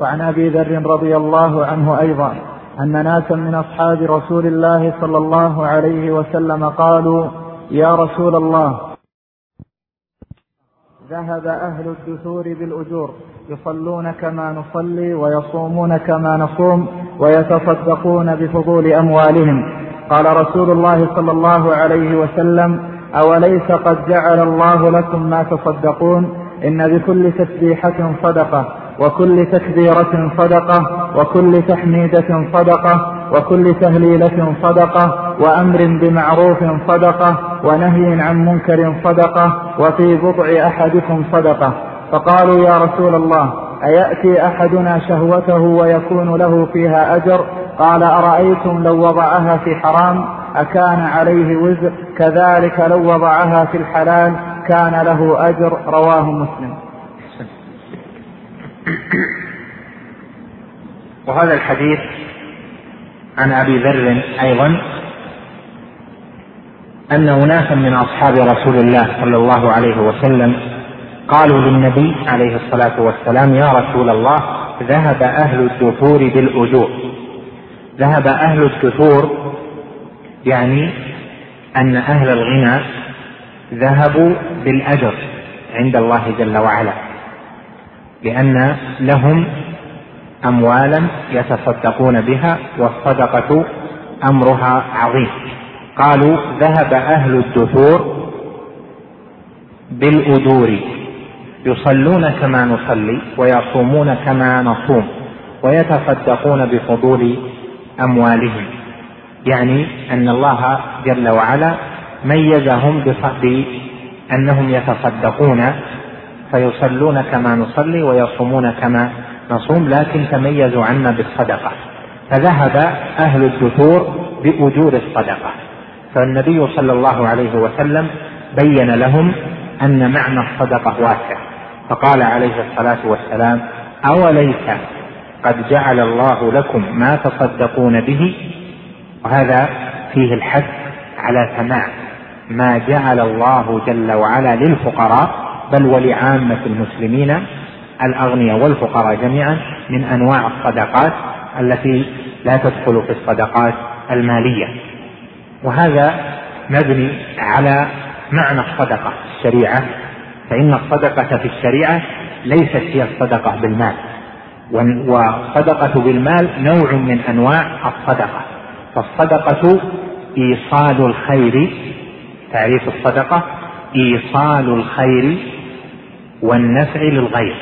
وعن أبي ذر رضي الله عنه أيضا أن ناسا من أصحاب رسول الله صلى الله عليه وسلم قالوا يا رسول الله. ذهب أهل الدثور بالأجور يصلون كما نصلي ويصومون كما نصوم ويتصدقون بفضول أموالهم. قال رسول الله صلى الله عليه وسلم أوليس قد جعل الله لكم ما تصدقون؟ إن بكل تسبيحة صدقة. وكل تكبيرة صدقة وكل تحميدة صدقة وكل تهليلة صدقة وأمر بمعروف صدقة ونهي عن منكر صدقة وفي بضع أحدكم صدقة. فقالوا يا رسول الله أيأتي أحدنا شهوته ويكون له فيها أجر؟ قال أرأيتم لو وضعها في حرام؟ أكان عليه وزر؟ كذلك لو وضعها في الحلال كان له أجر رواه مسلم. وهذا الحديث عن أبي ذر أيضا أن أناسا من أصحاب رسول الله صلى الله عليه وسلم قالوا للنبي عليه الصلاة والسلام يا رسول الله ذهب أهل الدثور بالأجور. ذهب أهل الدثور يعني أن أهل الغنى ذهبوا بالأجر عند الله جل وعلا. لأن لهم اموالا يتصدقون بها والصدقة أمرها عظيم. قالوا ذهب أهل الدثور بالاجور يصلون كما نصلي ويصومون كما نصوم ويتصدقون بفضول أموالهم. يعني أن الله جل وعلا ميزهم بأنهم يتصدقون فيصلون كما نصلي ويصومون كما نصوم لكن تميزوا عنا بالصدقة. فذهب أهل الدثور بأجور الصدقة. فالنبي صلى الله عليه وسلم بين لهم أن معنى الصدقة واسع. فقال عليه الصلاة والسلام أوليس قد جعل الله لكم ما تصدقون به؟ وهذا فيه الحث على سماع. ما جعل الله جل وعلا للفقراء بل ولعامة المسلمين الأغنياء والفقراء جميعا من أنواع الصدقات التي لا تدخل في الصدقات المالية. وهذا مبني على معنى الصدقة في الشريعة. فإن الصدقة في الشريعة ليست هي الصدقة بالمال. والصدقة بالمال نوع من أنواع الصدقة. فالصدقة إيصال الخير تعريف الصدقة إيصال الخير والنفع للغير.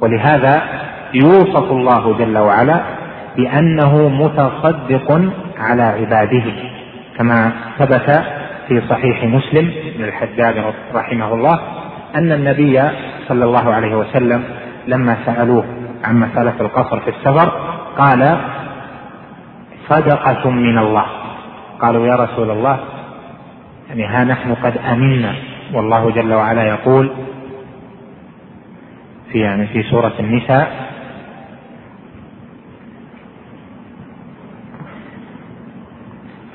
ولهذا يوصف الله جل وعلا بأنه متصدق على عباده كما ثبت في صحيح مسلم من الحجاج رحمه الله أن النبي صلى الله عليه وسلم لما سألوه عن مسألة القصر في السفر قال صدقة من الله. قالوا يا رسول الله يعني ها نحن قد أمنا والله جل وعلا يقول في يعني في سورة النساء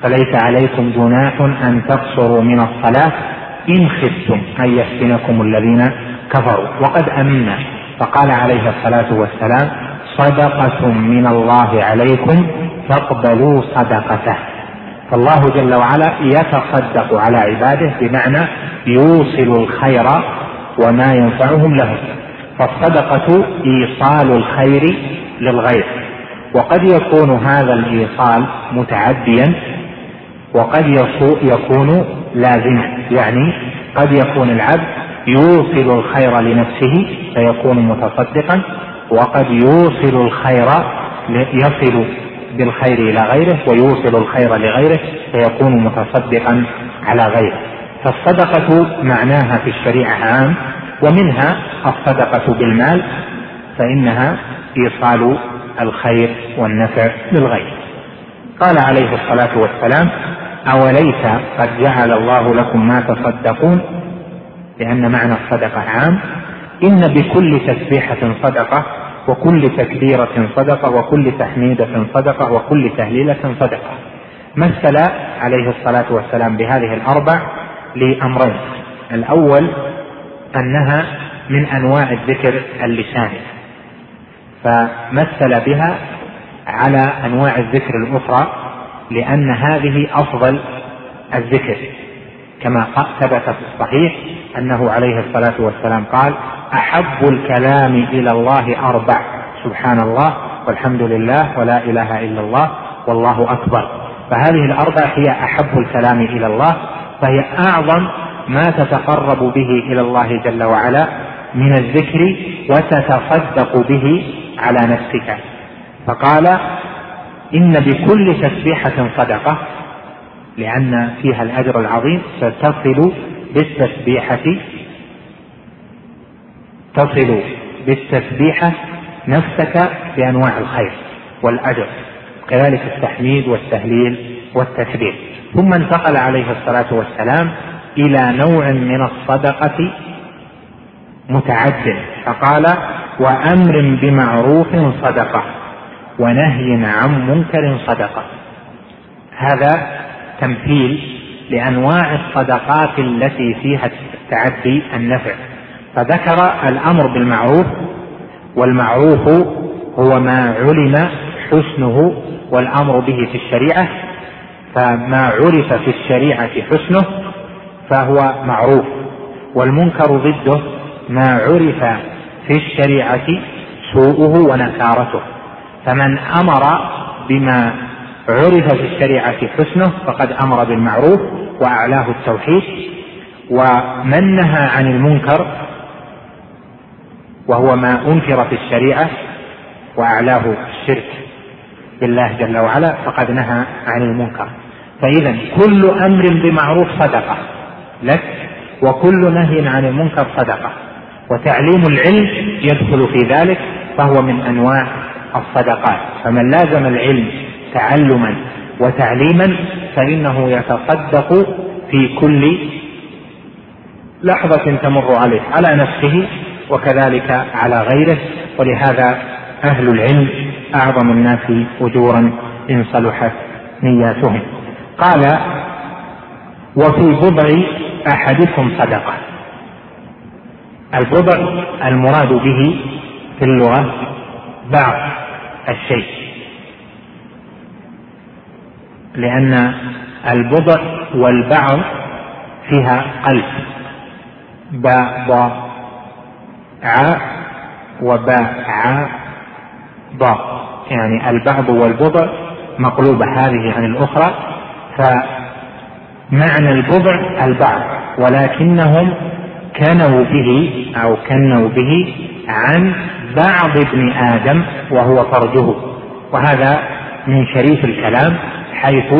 فليس عليكم جناح أن تقصروا من الصلاة إن خفتم أن يفتنكم الذين كفروا. وقد أمنا فقال عليه الصلاة والسلام صدقة من الله عليكم فاقبلوا صدقته. فالله جل وعلا يتصدق على عباده بمعنى يوصل الخير وما ينفعهم لهم. فالصدقة إيصال الخير للغير. وقد يكون هذا الإيصال متعديا وقد يكون لازما. يعني قد يكون العبد يوصل الخير لنفسه فيكون متصدقا وقد يوصل الخير يصل بالخير إلى غيره ويوصل الخير لغيره فيكون متصدقا على غيره. فالصدقة معناها في الشريعة عام ومنها الصدقة بالمال فإنها إيصال الخير والنفع للغير قال عليه الصلاة والسلام أوليس قد جعل الله لكم ما تصدقون؟ لأن معنى الصدقة عام. إن بكل تسبيحة صدقة وكل تكبيرة صدقة وكل تحميدة صدقة وكل تهليلة صدقة. مثل عليه الصلاة والسلام بهذه الأربع لأمرين؟ الأول أنها من أنواع الذكر اللساني. فمثل بها على أنواع الذكر الأخرى؟ لأن هذه أفضل الذكر. كما ثبت في الصحيح أنه عليه الصلاة والسلام قال أحب الكلام إلى الله أربع. سبحان الله والحمد لله ولا إله إلا الله والله أكبر. فهذه الأربع هي أحب الكلام إلى الله فهي أعظم ما تتقرب به إلى الله جل وعلا من الذكر وتتصدق به على نفسك. فقال إن بكل تسبيحة صدقة لأن فيها الأجر العظيم فتصل بالتسبيحه تصل بالتسبيحه نفسك بأنواع الخير والأجر كذلك التحميد والتهليل والتكبير. ثم انتقل عليه الصلاة والسلام إلى نوع من الصدقة متعد فقال وأمر بمعروف صدقة ونهي عن منكر صدقة. هذا تمثيل لأنواع الصدقات التي فيها التعدي النفع. فذكر الأمر بالمعروف والمعروف هو ما علم حسنه والأمر به في الشريعة. فما عرف في الشريعة حسنه فهو معروف والمنكر ضده ما عرف في الشريعة سوءه ونكارته. فمن أمر بما عرف في الشريعة حسنه فقد أمر بالمعروف وأعلاه التوحيد ومن نهى عن المنكر وهو ما أنكر في الشريعة وأعلاه الشرك بالله جل وعلا فقد نهى عن المنكر. فاذا كل أمر بمعروف صدقة لك وكل نهي عن المنكر صدقة. وتعليم العلم يدخل في ذلك فهو من أنواع الصدقات. فمن لازم العلم تعلما وتعليما فإنه يتصدق في كل لحظة تمر عليه على نفسه وكذلك على غيره. ولهذا أهل العلم أعظم الناس أجورا إن صلحت نياتهم. قال وفي بضع أحدكم صدقة. البضع المراد به في اللغة بعض الشيء. لأن البضع والبعض فيها قلب. باء ضاء ع وباء ع ضاء يعني البعض والبضع مقلوبة. هذه عن الأخرى. فمعنى البضع البعض. ولكنهم كنوا به أو كنوا به عن بعض ابن آدم وهو فرجه. وهذا من شريف الكلام. حيث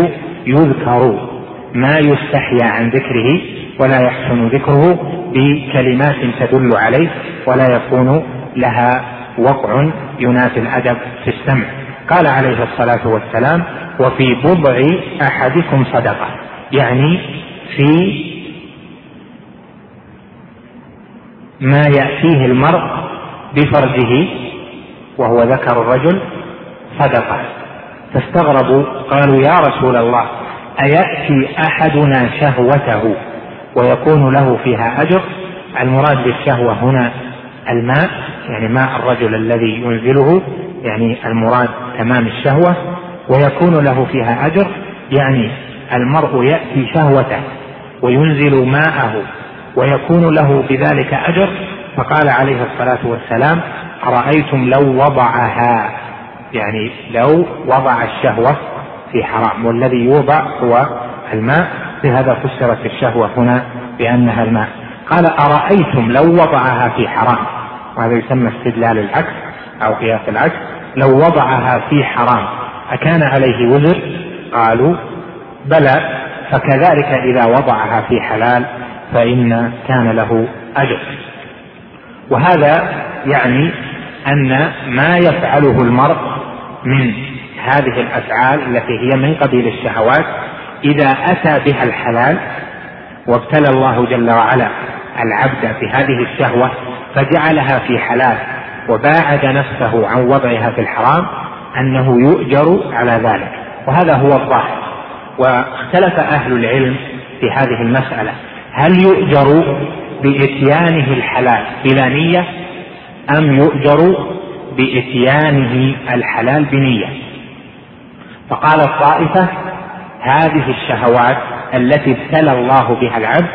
يذكر ما يستحيا عن ذكره ولا يحسن ذكره بكلمات تدل عليه ولا يكون لها وقع ينافي الأدب في السمع. قال عليه الصلاة والسلام وفي بضع أحدكم صدقة. يعني في ما يأتيه المرء بفرجه وهو ذكر الرجل صدقة. فاستغربوا قالوا يا رسول الله أيأتي أحدنا شهوته ويكون له فيها أجر؟ المراد بالشهوة هنا الماء يعني ماء الرجل الذي ينزله يعني المراد تمام الشهوة ويكون له فيها أجر يعني المرء يأتي شهوته وينزل ماءه ويكون له بذلك أجر؟ فقال عليه الصلاة والسلام أرأيتم لو وضعها؟ يعني لو وضع الشهوة في حرام والذي يوضع هو الماء بهذا فسرت الشهوة هنا بأنها الماء. قال أرأيتم لو وضعها في حرام؟ وهذا يسمى استدلال العكس أو قياس العكس. لو وضعها في حرام أكان عليه وزر؟ قالوا بلى. فكذلك إذا وضعها في حلال فإن كان له أجر. وهذا يعني أن ما يفعله المرء من هذه الأفعال التي هي من قبيل الشهوات إذا أتى بها الحلال وابتلى الله جل وعلا العبد في هذه الشهوة فجعلها في حلال وباعد نفسه عن وضعها في الحرام أنه يؤجر على ذلك. وهذا هو الظاهر. واختلف أهل العلم في هذه المسألة. هل يؤجر بإتيانه الحلال بلا نية أم يؤجر بإتيانه الحلال بنية. فقال الطائفة هذه الشهوات التي ابتلى الله بها العبد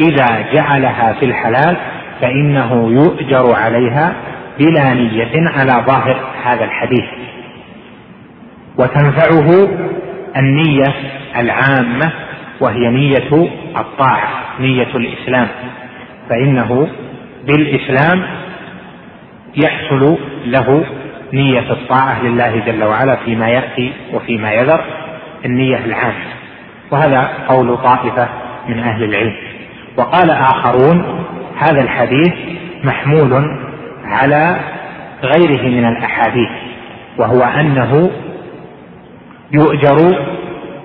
إذا جعلها في الحلال فإنه يؤجر عليها بلا نية على ظاهر هذا الحديث. وتنفعه النية العامة وهي نية الطاعة نية الإسلام. فإنه بالإسلام يحصل له نية الطاعة لله جل وعلا فيما يأتي وفيما يذر النية العامة وهذا قول طائفة من أهل العلم. وقال آخرون هذا الحديث محمول على غيره من الأحاديث وهو أنه يؤجر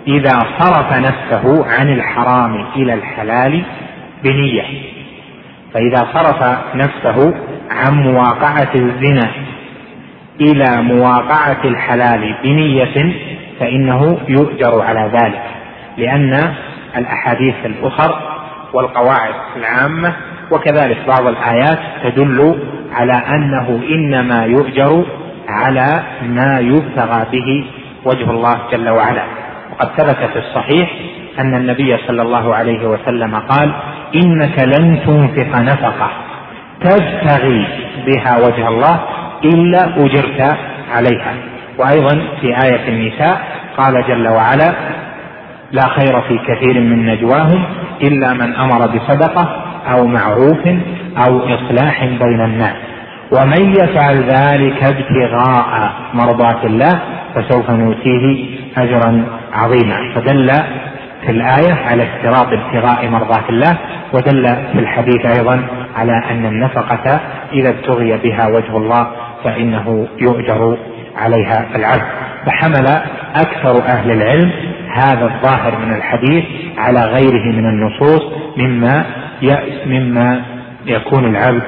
إذا صرف نفسه عن الحرام إلى الحلال بنية. فإذا صرف نفسه عن مواقعة الزنا إلى مواقعة الحلال بنية فإنه يؤجر على ذلك لأن الأحاديث الأخر والقواعد العامة وكذلك بعض الآيات تدل على أنه إنما يؤجر على ما يبتغى به وجه الله جل وعلا. وقد ثبت في الصحيح أن النبي صلى الله عليه وسلم قال إنك لن تنفق نفقة. تبتغي بها وجه الله إلا أجرت عليها. وأيضا في آية النساء قال جل وعلا لا خير في كثير من نجواهم إلا من أمر بصدقة أو معروف أو إصلاح بين الناس. ومن يفعل ذلك ابتغاء مرضات الله فسوف نؤتيه أجرا عظيما. فدل في الآية على اشتراط ابتغاء مرضات الله ودل في الحديث أيضا على أن النفقة إذا ابتغي بها وجه الله فإنه يؤجر عليها العبد. فحمل أكثر أهل العلم هذا الظاهر من الحديث على غيره من النصوص مما مما يكون العبد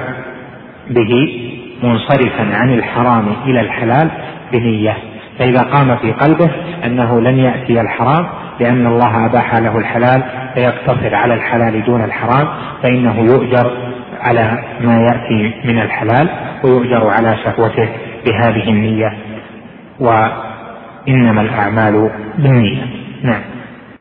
به منصرفا عن الحرام إلى الحلال بنية. فإذا قام في قلبه أنه لن يأتي الحرام لأن الله أباح له الحلال فيقتصر على الحلال دون الحرام فإنه يؤجر على ما يأتي من الحلال ويؤجر على شهوته بهذه النية وإنما الأعمال بالنية. نعم.